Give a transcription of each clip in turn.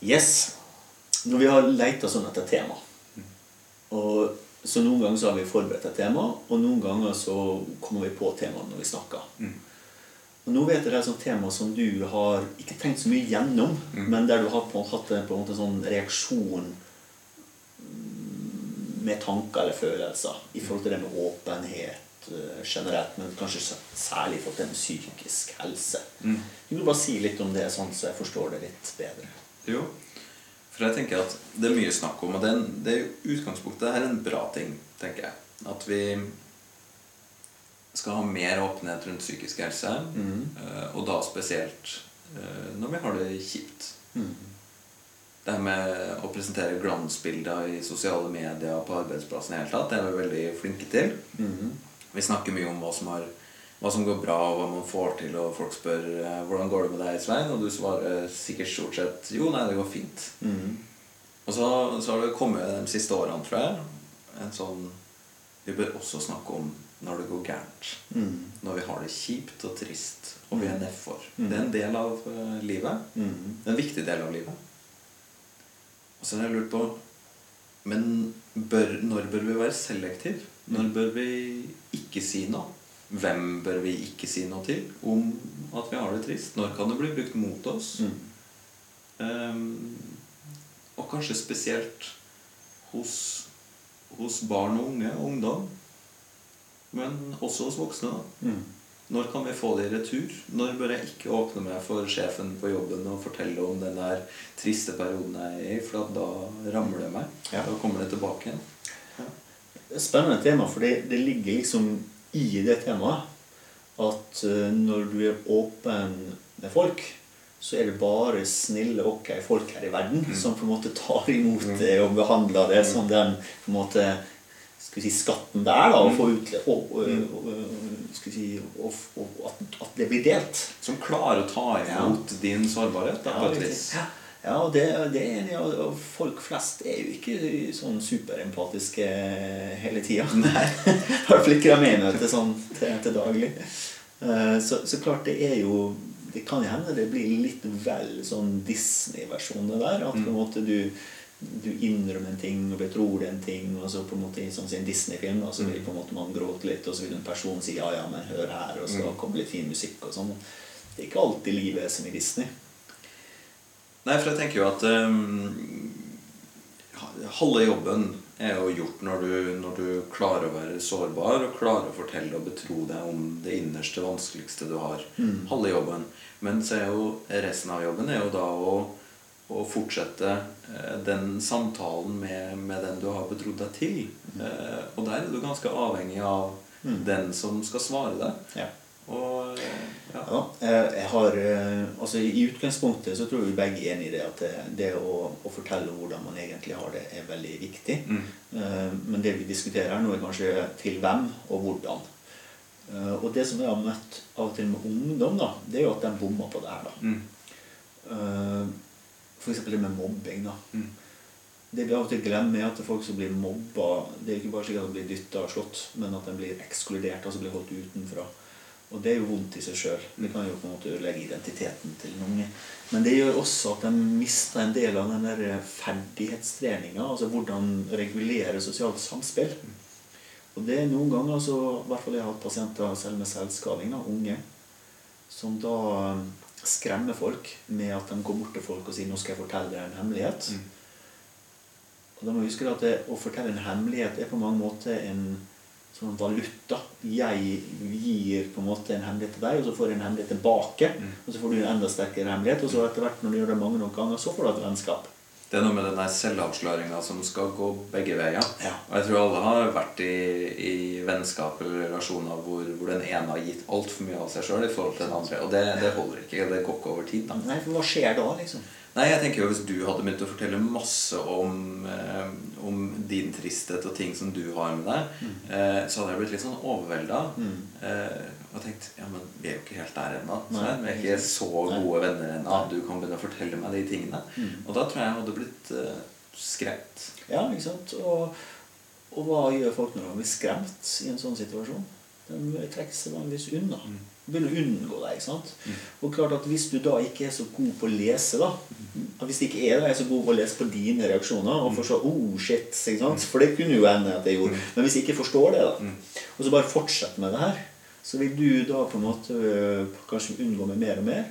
Yes. Når vi har leita sånn etter tema og, Så noen ganger så har vi forberedt et tema, og noen ganger så kommer vi på temaet når vi snakker. Og nå vet jeg det er et sånt tema som du har ikke tenkt så mye gjennom, men der du har på, hatt en, på en måte sånn reaksjon mm, med tanker eller følelser i forhold til det med åpenhet eh, generelt, men kanskje særlig i forhold til psykisk helse. Kan du bare si litt om det, sånn så jeg forstår det litt bedre? Jo, for jeg tenker at det er mye snakk om, og det er, en- det er utgangspunktet her en bra ting, tenker jeg. At vi skal ha mer åpenhet rundt psykisk helse, Mm. og da spesielt eh, når vi har det kjipt. Det her med å presentere glansbilder i sosiale medier på arbeidsplassen i hele tatt, det er vi veldig flinke til. Vi snakker mye om hva som, har, hva som går bra, og hva man får til, og folk spør eh, 'Hvordan går det med deg, Svein?' Og du svarer sikkert stort sett 'Jo, nei, det går fint'. Og så, så har det kommet de siste årene, tror jeg, en sånn Vi bør også snakke om når det går gærent. Når vi har det kjipt og trist, og vi er nedfor. Det er en del av eh, livet. Det er en viktig del av livet. Og så har jeg lurt på Men bør, når bør vi være selektive? Når bør vi ikke si noe? Hvem bør vi ikke si noe til om at vi har det trist? Når kan det bli brukt mot oss? Ehm, og kanskje spesielt hos, hos barn og unge og ungdom. Men også hos voksne. da. Når kan vi få det i retur? Når bør jeg ikke åpne meg for sjefen på jobben og fortelle om den der triste perioden jeg er i, for da ramler det meg. Ja. Da kommer det tilbake igjen. Er spennende tema, for det ligger liksom i det temaet at eh, når du er åpen med folk, så er det bare snille, ok folk her i verden som på en måte tar imot det og behandler det som den på en måte skal vi si, skatten det er, da, å få ut og, og, og, skal vi si, og, og at, at det blir delt. Som klarer å ta imot din sårbarhet. da, på et vis. Ja, ja og det, det er enig, og folk flest er jo ikke sånn superempatiske hele tida. I hvert fall ikke de jeg møter sånn til, til daglig. Eh, Så, så klart det er jo Det kan hende det blir litt vel sånn Disney-versjon det der. At på en måte du du innrømmer en ting og betror en ting, og så på en måte i sånn som en Disney-film så vil på en måte man gråte litt, og så vil en person si 'ja, ja, men hør her', og så kommer litt fin musikk og sånn. Det er ikke alltid livet er som i Disney. Nei, for jeg tenker jo at um, halve jobben er jo gjort når du, når du klarer å være sårbar og klarer å fortelle og betro deg om det innerste, vanskeligste du har. Halve jobben. Men så er jo resten av jobben er jo da å, å fortsette eh, den samtalen med, med den du har betrodd deg til. Eh, og der er du ganske avhengig av den som skal svare deg. Ja. Og eh, ja. Ja, jeg har, eh, altså I utgangspunktet så tror vi begge er enig i det at det, å, å fortelle hvordan man egentlig har det, er veldig viktig. Mm. Men det vi diskuterer her nå, er kanskje til hvem og hvordan. Eh, Og det som jeg har møtt av og til med ungdom, da, det er jo at de bommer på det her. da. Mm. F.eks. Det med mobbing. da. Mm. Det vi av og til glemmer, er at folk som blir mobba Det er ikke bare slik at de blir dytta og slått, men at de blir ekskludert, altså blir holdt utenfra. Og det er jo vondt i seg sjøl. Det kan jo på en måte ødelegge identiteten til den unge. Men det gjør også at de mister en del av den der ferdighetstreninga. Altså hvordan regulere sosialt samspill. Og det er noen ganger så, i hvert fall jeg har hatt pasienter selv med selvskading, da, unge, som da um, skremmer folk med at de går bort til folk og sier 'nå skal jeg fortelle deg en hemmelighet'. Og da må vi huske at det, å fortelle en hemmelighet er på mange måter en sånn valuta. Jeg gir på en måte en hemmelighet til deg, og så får jeg en hemmelighet tilbake. Og så får du en enda sterkere hemmelighet, og så etter hvert når du gjør det mange nok ganger, så får du et vennskap. Det er noe med den selvavsløringa som skal gå begge veier. Ja. Og jeg tror alle har vært i, i vennskap eller relasjoner hvor, hvor den ene har gitt altfor mye av seg sjøl i forhold til den andre. Og det, det holder ikke. Det går ikke over tid. da. Nei, for hva skjer da, liksom? Nei, jeg tenker jo Hvis du hadde begynt å fortelle masse om, eh, om din tristhet og ting som du har med deg, eh, så hadde jeg blitt litt sånn overvelda. Eh, og tenkt ja, men vi er jo ikke helt der ennå. Nei. Vi er ikke så gode venner ennå at du kan begynne å fortelle meg de tingene. Og da tror jeg jeg hadde blitt eh, skremt. Ja, ikke sant? Og, og hva gjør folk når de blir skremt i en sånn situasjon? De trekker seg vanligvis unna. Begynne å unngå deg. ikke sant? Og klart at Hvis du da ikke er så god på å lese, da Hvis det ikke er det, er så god på å lese på dine reaksjoner og forstå oh shit, ikke sant? For det kunne jo hende at jeg gjorde. Men hvis jeg ikke forstår det, da, og så bare fortsetter med det her, så vil du da på en måte øh, kanskje unngå meg mer og mer.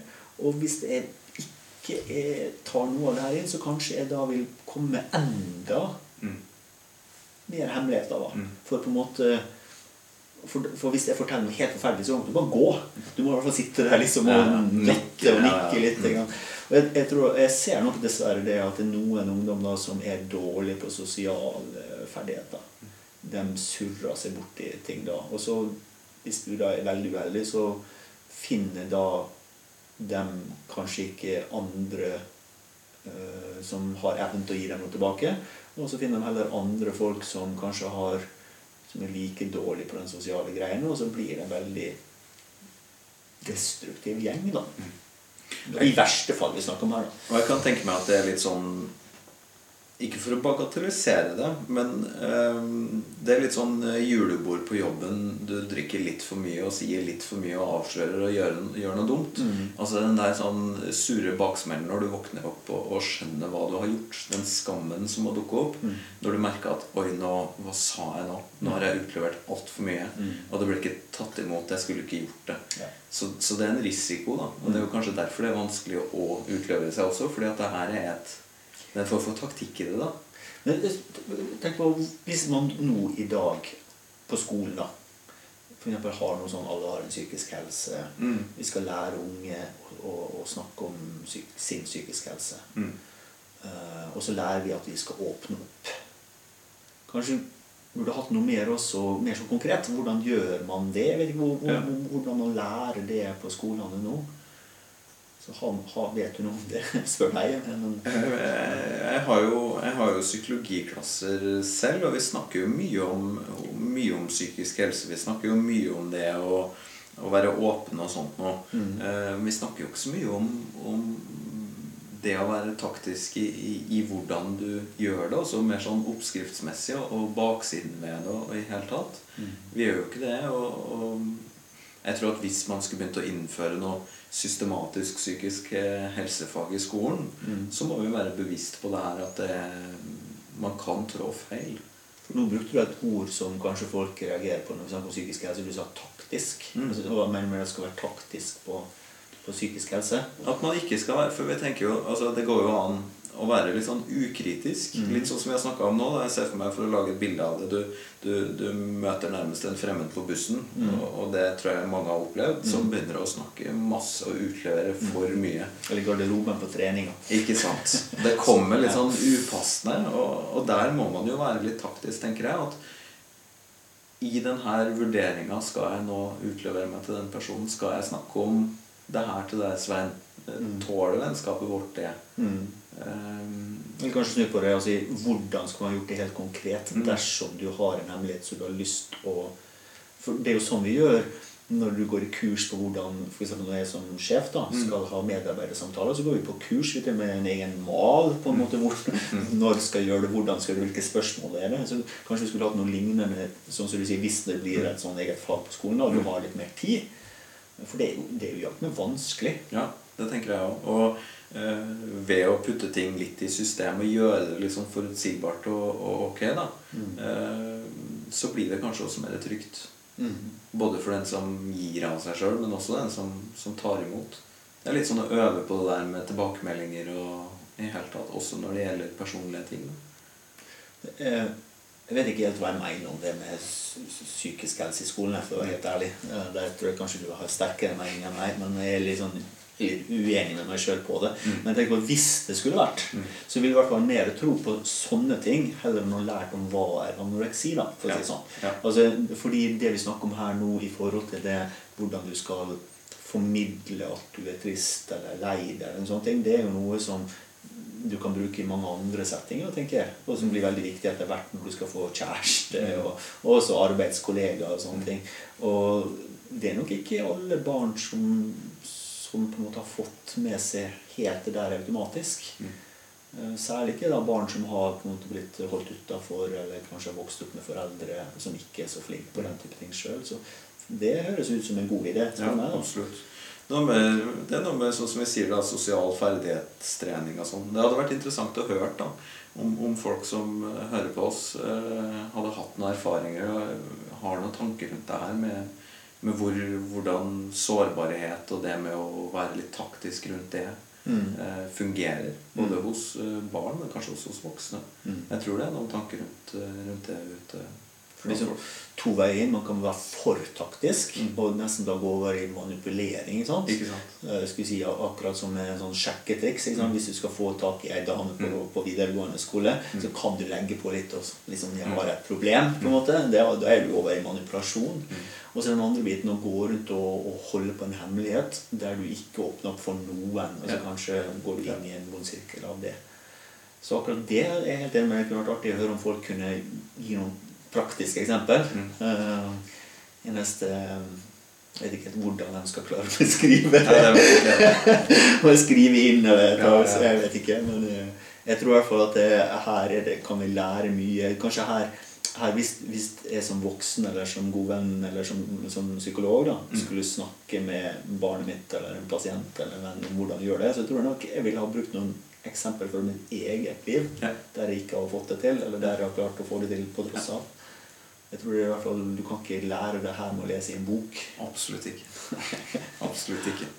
Og hvis jeg ikke er, tar noe av det her inn, så kanskje jeg da vil komme enda mer hemmeligheter. da. For på en måte for, for hvis jeg forteller noe helt forferdelig, så må du bare gå. Du må i hvert fall sitte der liksom og Ja, nikke og nikke litt. Og jeg, jeg, tror, jeg ser nok dessverre det at det er noen ungdom da som er dårlige på sosiale ferdigheter. De surrer seg borti ting da. Og så, hvis du da er veldig uheldig, så finner da de kanskje ikke andre eh, som har evnen til å gi dem noe tilbake. Og så finner de heller andre folk som kanskje har som er like dårlig på den sosiale greiene, og så blir det en veldig destruktiv gjeng, da. I verste fall vi snakker om her, da. Og jeg kan tenke meg at det er litt sånn Ikke for å bagatellisere det, men eh, det er litt sånn eh, julebord på jobben. Du drikker litt for mye og sier litt for mye og avslører og gjør, gjør noe dumt. Altså Den der sånn sure baksmellen når du våkner opp og, og skjønner hva du har gjort. Den skammen som må dukke opp. Når du merker at 'oi, nå, hva sa jeg nå?' Nå har jeg utlevert altfor mye. Og det ble ikke tatt imot. Jeg skulle ikke gjort det. Ja. Så, så det er en risiko, da. Og det er jo kanskje derfor det er vanskelig å utlevere seg også. Fordi at det her er et Det er en form for taktikk i det, da. Men eh, tenk på hvis man nå i dag på skolen da for eksempel har noe sånn alle har en psykisk helse Mm. Vi skal lære unge å, å, å snakke om psy sin psykiske helse. Mm. Uh, og så lærer vi at vi skal åpne opp. Kanskje burde hatt noe mer også, mer så konkret. Hvordan gjør man det? Jeg vet ikke hvor, hvor, Ja. Hvordan man lærer det på skolene nå. Så ha, ha, vet du noe om det? Spør meg. Men, Jeg, jeg, har jo, jeg har jo psykologiklasser selv, og vi snakker jo mye om, mye om psykisk helse. Vi snakker jo mye om det å, å være åpen og sånt nå. Mm. Vi snakker jo ikke så mye om, om det å være taktisk i, i, i hvordan du gjør det, også mer sånn oppskriftsmessig og, og baksiden ved det og, og i hele tatt. Vi gjør jo ikke det. Og, og jeg tror at hvis man skulle begynt å innføre noe systematisk psykisk eh, helsefag i skolen, så må vi være bevisst på det her at det, man kan trå feil. For nå brukte du et ord som kanskje folk reagerer på når vi snakker om psykisk helse. Du sa taktisk. Mm. Altså, hva mener du med det skal være taktisk på, på psykisk helse? At man ikke skal være For vi tenker jo altså Det går jo an å være litt sånn ukritisk. Litt sånn som vi har snakka om nå. Da. Jeg ser for meg for å lage et bilde av det. Du, du, du møter nærmest en fremmed på bussen, og, og det tror jeg mange har opplevd, som begynner å snakke masse og utlevere for mye. Eller garderoben på treninga. Ikke sant? Det kommer litt sånn upassende, og, og der må man jo være litt taktisk, tenker jeg. At i denne vurderinga skal jeg nå utlevere meg til den personen. Skal jeg snakke om det her til deg, Svein? Tåler vennskapet vårt det? Um, Eller kanskje snu på det og si hvordan skal man gjort det helt konkret dersom du har en hemmelighet som du har lyst å For det er jo sånn vi gjør når du går i kurs på hvordan eksempel når jeg som sjef da, skal ha medarbeidersamtaler, så går vi på kurs vi med en egen mal. på en måte, hvor, Når skal jeg gjøre det, hvordan skal jeg gjøre det, hvilke spørsmål er det. Så Kanskje vi skulle hatt noe lignende sånn som du sier, hvis det blir et sånn eget fag på skolen da, og du har litt mer tid. For det er jo, det er jo meg vanskelig. Ja, det tenker jeg òg. Og eh, ved å putte ting litt i system og gjøre det liksom forutsigbart og, og ok, da, eh, så blir det kanskje også mer trygt. Både for den som gir av seg sjøl, men også den som, som tar imot. Det er litt sånn å øve på det der med tilbakemeldinger og i hele tatt, også når det gjelder personlige ting. Da. Eh, Jeg vet ikke helt hva jeg mener om det med psy- psy- psykisk helse i skolen. For å være helt ærlig. Der tror jeg kanskje du har sterkere mening enn meg, men jeg er litt sånn litt uenig med meg sjøl på det. Men tenk på hvis det skulle vært, så ville jeg i hvert fall mer tro på sånne ting heller enn å lære om hva er anoreksi. da, for å si sånn. Ja. Altså, fordi det vi snakker om her nå i forhold til det hvordan du skal formidle at du er trist eller lei deg, eller sånne ting, det er jo noe som du kan bruke i mange andre settinger, tenker jeg. Og som blir veldig viktig etter hvert når du skal få kjæreste, og, og også arbeidskollegaer og sånne ting. Og det er nok ikke alle barn som, som på en måte har fått med seg helt det der automatisk. Mm. Særlig ikke da barn som har på en måte blitt holdt utafor, eller kanskje har vokst opp med foreldre som ikke er så flinke på den type ting sjøl. Så Det høres ut som en god idé. Ja, absolutt. Noe med, det er noe med sånn som vi sier da, sosial ferdighetstrening og sånn. Det hadde vært interessant å høre da, om, om folk som eh, hører på oss, eh, hadde hatt noen erfaringer og har noen tanker rundt det her med, med hvor, hvordan sårbarhet og det med å være litt taktisk rundt det Mm. eh, fungerer. Både hos eh, barn, men kanskje også hos voksne. Mm. Jeg tror det er noen tanker rundt, eh, rundt det ute. Liksom, to veier inn. Man kan være for taktisk Mm. og nesten da gå over i manipulering. ikke sant? Ikke sant? Eh, skulle si Akkurat som en sånn sjekketriks. Ikke sant? Hvis du skal få tak i ei dame på, Mm. på videregående skole, så kan du legge på litt og liksom, jeg har et problem. på en Mm. måte. Det, da er du over i manipulasjon. Og så den andre biten å gå rundt og, og holde på en hemmelighet der du ikke åpner opp for noen. Og så kanskje går du inn i en vond sirkel av det. Så akkurat det er helt enig med. Det kunne vært artig å høre om folk kunne gi noen praktiske eksempel. Mm. Uh, I neste Jeg vet ikke helt hvordan de skal klare å beskrive det jeg skrive inn eller ta, Ja, Jeg vet ikke. Men eh, jeg tror i hvert fall at det, her er det, kan vi lære mye. Kanskje her, her hvis, hvis jeg som voksen eller som god venn eller som, som psykolog da, Mm. skulle snakke med barnet mitt eller en pasient eller en venn om hvordan gjøre det, så tror jeg nok jeg ville ha brukt noen eksempel fra mitt eget liv Ja. der jeg ikke har fått det til, eller der jeg har klart å få det til på tross av. Jeg tror i hvert fall Du kan ikke lære det her med å lese i en bok. Absolutt ikke. Absolutt ikke.